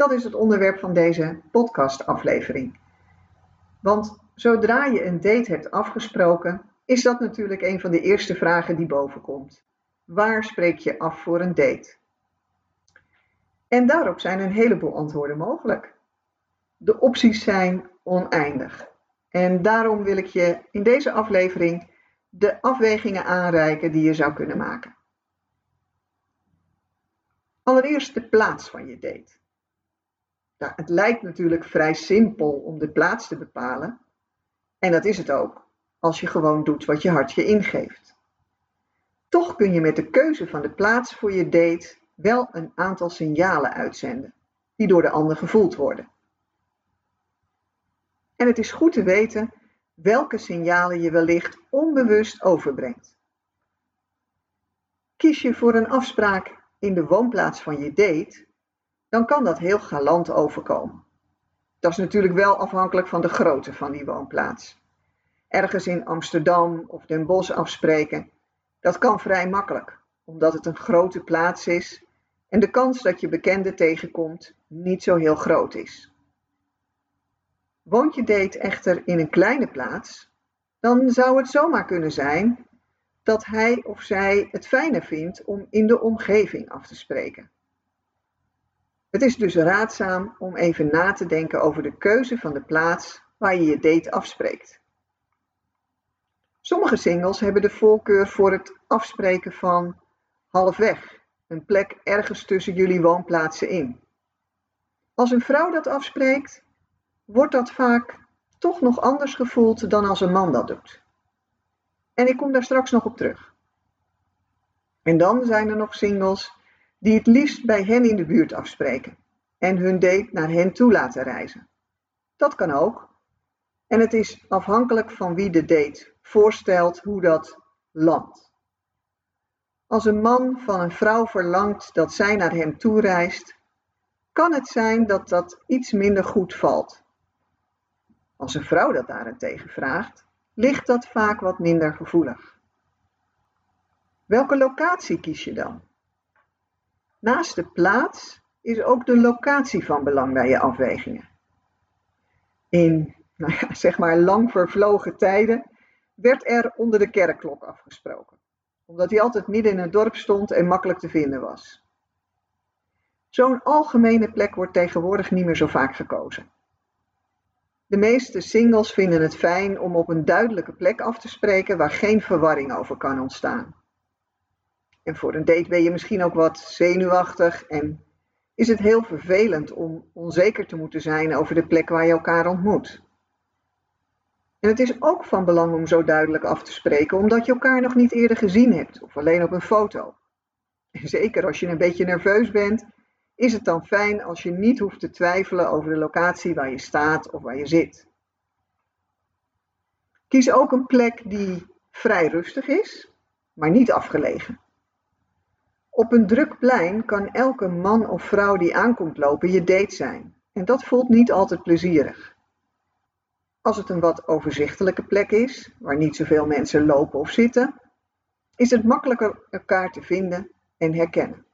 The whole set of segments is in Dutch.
Dat is het onderwerp van deze podcastaflevering. Want zodra je een date hebt afgesproken, is dat natuurlijk een van de eerste vragen die bovenkomt. Waar spreek je af voor een date? En daarop zijn een heleboel antwoorden mogelijk. De opties zijn oneindig. En daarom wil ik je in deze aflevering de afwegingen aanreiken die je zou kunnen maken. Allereerst de plaats van je date. Het lijkt natuurlijk vrij simpel om de plaats te bepalen. En dat is het ook, als je gewoon doet wat je hart je ingeeft. Toch kun je met de keuze van de plaats voor je date wel een aantal signalen uitzenden, die door de ander gevoeld worden. En het is goed te weten welke signalen je wellicht onbewust overbrengt. Kies je voor een afspraak in de woonplaats van je date, dan kan dat heel galant overkomen. Dat is natuurlijk wel afhankelijk van de grootte van die woonplaats. Ergens in Amsterdam of Den Bosch afspreken, dat kan vrij makkelijk, omdat het een grote plaats is en de kans dat je bekenden tegenkomt niet zo heel groot is. Woont je date echter in een kleine plaats, dan zou het zomaar kunnen zijn dat hij of zij het fijner vindt om in de omgeving af te spreken. Het is dus raadzaam om even na te denken over de keuze van de plaats waar je je date afspreekt. Sommige singles hebben de voorkeur voor het afspreken van halfweg, een plek ergens tussen jullie woonplaatsen in. Als een vrouw dat afspreekt, wordt dat vaak toch nog anders gevoeld dan als een man dat doet. En ik kom daar straks nog op terug. En dan zijn er nog singles die het liefst bij hen in de buurt afspreken en hun date naar hen toe laten reizen. Dat kan ook. En het is afhankelijk van wie de date voorstelt hoe dat landt. Als een man van een vrouw verlangt dat zij naar hem toe reist, kan het zijn dat dat iets minder goed valt. Als een vrouw dat daarentegen vraagt, ligt dat vaak wat minder gevoelig. Welke locatie kies je dan? Naast de plaats is ook de locatie van belang bij je afwegingen. In nou ja, zeg maar lang vervlogen tijden werd er onder de kerkklok afgesproken, omdat hij altijd midden in het dorp stond en makkelijk te vinden was. Zo'n algemene plek wordt tegenwoordig niet meer zo vaak gekozen. De meeste singles vinden het fijn om op een duidelijke plek af te spreken waar geen verwarring over kan ontstaan. En voor een date ben je misschien ook wat zenuwachtig en is het heel vervelend om onzeker te moeten zijn over de plek waar je elkaar ontmoet. En het is ook van belang om zo duidelijk af te spreken, omdat je elkaar nog niet eerder gezien hebt of alleen op een foto. Zeker als je een beetje nerveus bent, is het dan fijn als je niet hoeft te twijfelen over de locatie waar je staat of waar je zit. Kies ook een plek die vrij rustig is, maar niet afgelegen. Op een druk plein kan elke man of vrouw die aankomt lopen je date zijn. En dat voelt niet altijd plezierig. Als het een wat overzichtelijke plek is, waar niet zoveel mensen lopen of zitten, is het makkelijker elkaar te vinden en herkennen.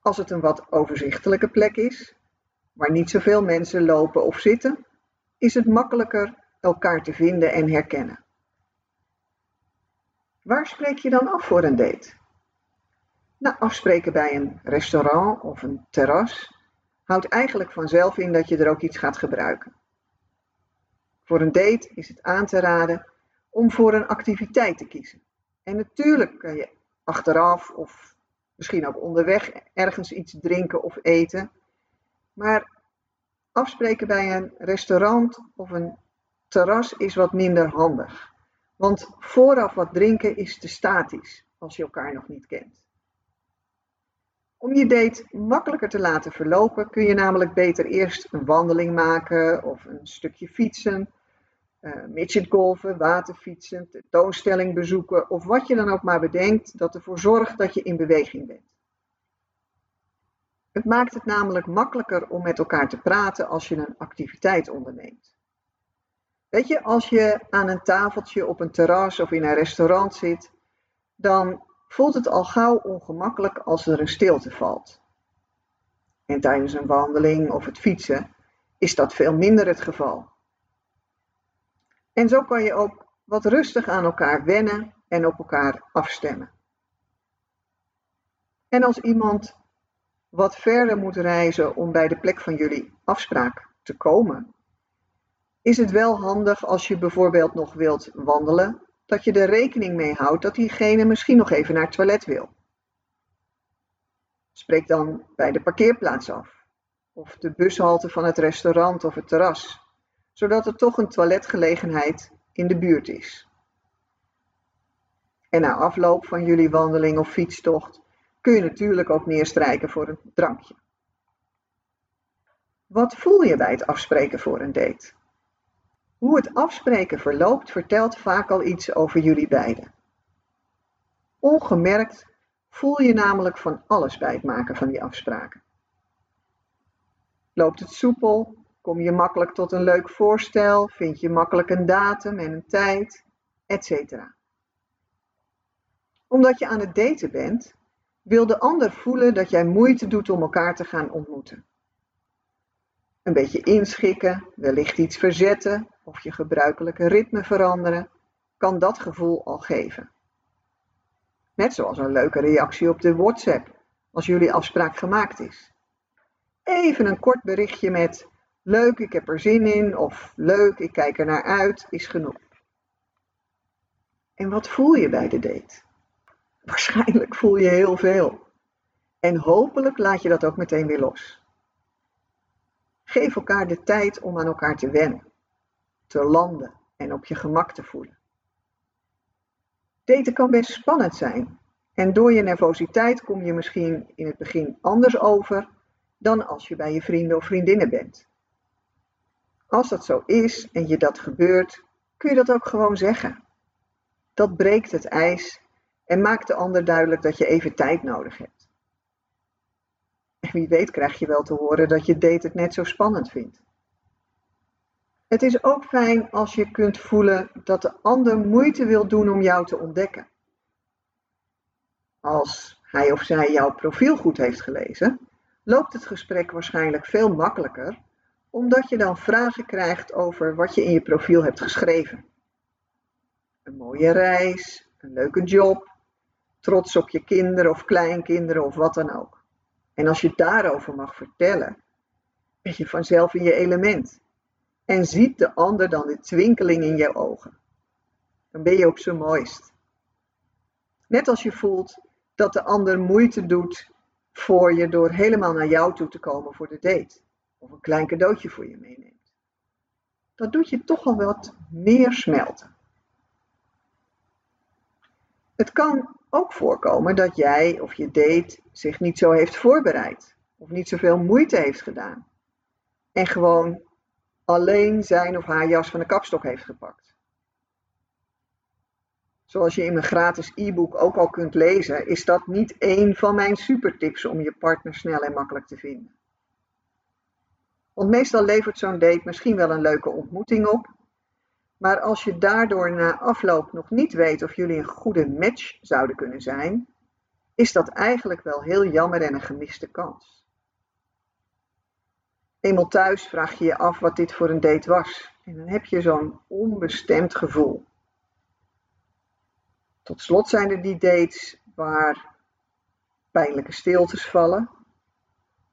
Als het een wat overzichtelijke plek is, waar niet zoveel mensen lopen of zitten, is het makkelijker elkaar te vinden en herkennen. Waar spreek je dan af voor een date? Nou, afspreken bij een restaurant of een terras houdt eigenlijk vanzelf in dat je er ook iets gaat gebruiken. Voor een date is het aan te raden om voor een activiteit te kiezen. En natuurlijk kan je achteraf of misschien ook onderweg ergens iets drinken of eten. Maar afspreken bij een restaurant of een terras is wat minder handig. Want vooraf wat drinken is te statisch als je elkaar nog niet kent. Om je date makkelijker te laten verlopen kun je namelijk beter eerst een wandeling maken of een stukje fietsen, uh, midgetgolven, waterfietsen, tentoonstelling bezoeken of wat je dan ook maar bedenkt dat ervoor zorgt dat je in beweging bent. Het maakt het namelijk makkelijker om met elkaar te praten als je een activiteit onderneemt. Weet je, als je aan een tafeltje op een terras of in een restaurant zit, dan voelt het al gauw ongemakkelijk als er een stilte valt. En tijdens een wandeling of het fietsen is dat veel minder het geval. En zo kan je ook wat rustig aan elkaar wennen en op elkaar afstemmen. En als iemand wat verder moet reizen om bij de plek van jullie afspraak te komen, is het wel handig als je bijvoorbeeld nog wilt wandelen, dat je er rekening mee houdt dat diegene misschien nog even naar het toilet wil. Spreek dan bij de parkeerplaats af, of de bushalte van het restaurant of het terras, zodat er toch een toiletgelegenheid in de buurt is. En na afloop van jullie wandeling of fietstocht kun je natuurlijk ook neerstrijken voor een drankje. Wat voel je bij het afspreken voor een date? Hoe het afspreken verloopt vertelt vaak al iets over jullie beiden. Ongemerkt voel je namelijk van alles bij het maken van die afspraken. Loopt het soepel? Kom je makkelijk tot een leuk voorstel? Vind je makkelijk een datum en een tijd? Etcetera. Omdat je aan het daten bent, wil de ander voelen dat jij moeite doet om elkaar te gaan ontmoeten. Een beetje inschikken, wellicht iets verzetten of je gebruikelijke ritme veranderen, kan dat gevoel al geven. Net zoals een leuke reactie op de WhatsApp als jullie afspraak gemaakt is. Even een kort berichtje met leuk, ik heb er zin in of leuk, ik kijk er naar uit is genoeg. En wat voel je bij de date? Waarschijnlijk voel je heel veel. En hopelijk laat je dat ook meteen weer los. Geef elkaar de tijd om aan elkaar te wennen, te landen en op je gemak te voelen. Daten kan best spannend zijn en door je nervositeit kom je misschien in het begin anders over dan als je bij je vrienden of vriendinnen bent. Als dat zo is en je dat gebeurt, kun je dat ook gewoon zeggen. Dat breekt het ijs en maakt de ander duidelijk dat je even tijd nodig hebt. En wie weet krijg je wel te horen dat je date het net zo spannend vindt. Het is ook fijn als je kunt voelen dat de ander moeite wil doen om jou te ontdekken. Als hij of zij jouw profiel goed heeft gelezen, loopt het gesprek waarschijnlijk veel makkelijker, omdat je dan vragen krijgt over wat je in je profiel hebt geschreven. Een mooie reis, een leuke job, trots op je kinderen of kleinkinderen of wat dan ook. En als je daarover mag vertellen, ben je vanzelf in je element. En ziet de ander dan de twinkeling in je ogen. Dan ben je op zijn mooist. Net als je voelt dat de ander moeite doet voor je door helemaal naar jou toe te komen voor de date. Of een klein cadeautje voor je meeneemt. Dat doet je toch al wat meer smelten. Het kan ook voorkomen dat jij of je date zich niet zo heeft voorbereid of niet zoveel moeite heeft gedaan en gewoon alleen zijn of haar jas van de kapstok heeft gepakt. Zoals je in mijn gratis e-book ook al kunt lezen, is dat niet één van mijn supertips om je partner snel en makkelijk te vinden. Want meestal levert zo'n date misschien wel een leuke ontmoeting op, maar als je daardoor na afloop nog niet weet of jullie een goede match zouden kunnen zijn, is dat eigenlijk wel heel jammer en een gemiste kans. Eenmaal thuis vraag je je af wat dit voor een date was en dan heb je zo'n onbestemd gevoel. Tot slot zijn er die dates waar pijnlijke stiltes vallen,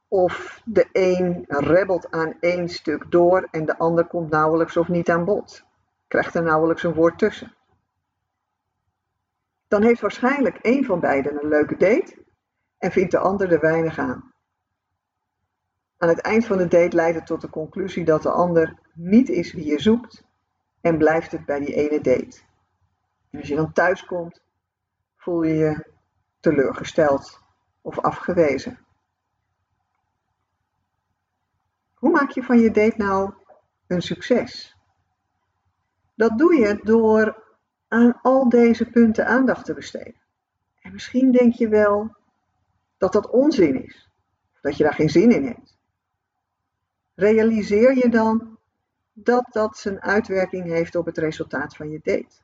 of de een rebbelt aan één stuk door en de ander komt nauwelijks of niet aan bod krijgt er nauwelijks een woord tussen. Dan heeft waarschijnlijk een van beiden een leuke date en vindt de ander er weinig aan. Aan het eind van de date leidt het tot de conclusie dat de ander niet is wie je zoekt en blijft het bij die ene date. En als je dan thuis komt, voel je je teleurgesteld of afgewezen. Hoe maak je van je date nou een succes? Dat doe je door aan al deze punten aandacht te besteden. En misschien denk je wel dat dat onzin is, dat je daar geen zin in hebt. Realiseer je dan dat dat zijn uitwerking heeft op het resultaat van je date.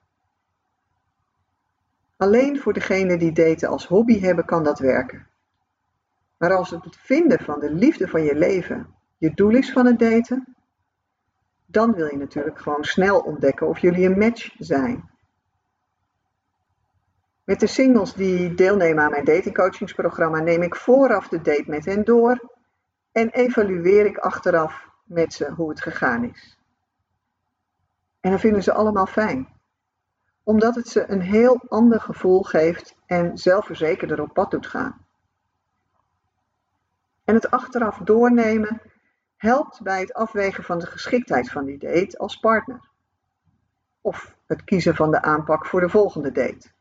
Alleen voor degenen die daten als hobby hebben kan dat werken. Maar als het vinden van de liefde van je leven je doel is van het daten, dan wil je natuurlijk gewoon snel ontdekken of jullie een match zijn. Met de singles die deelnemen aan mijn datingcoachingsprogramma neem ik vooraf de date met hen door en evalueer ik achteraf met ze hoe het gegaan is. En dan vinden ze allemaal fijn, omdat het ze een heel ander gevoel geeft en zelfverzekerder op pad doet gaan. En het achteraf doornemen helpt bij het afwegen van de geschiktheid van die date als partner. Of het kiezen van de aanpak voor de volgende date.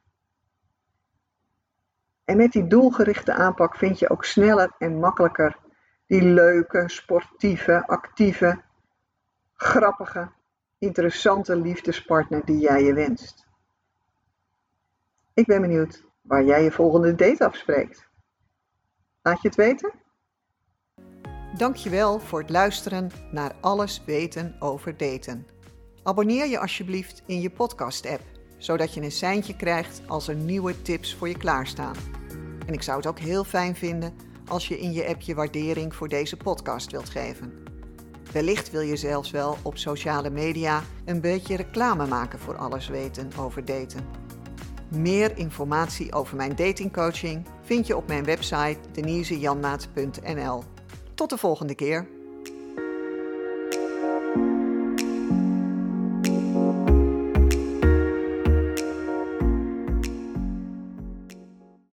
En met die doelgerichte aanpak vind je ook sneller en makkelijker die leuke, sportieve, actieve, grappige, interessante liefdespartner die jij je wenst. Ik ben benieuwd waar jij je volgende date afspreekt. Laat je het weten? Dankjewel voor het luisteren naar Alles weten over daten. Abonneer je alsjeblieft in je podcast-app, zodat je een seintje krijgt als er nieuwe tips voor je klaarstaan. En ik zou het ook heel fijn vinden als je in je app je waardering voor deze podcast wilt geven. Wellicht wil je zelfs wel op sociale media een beetje reclame maken voor alles weten over daten. Meer informatie over mijn datingcoaching vind je op mijn website denisejanmaat.nl. Tot de volgende keer.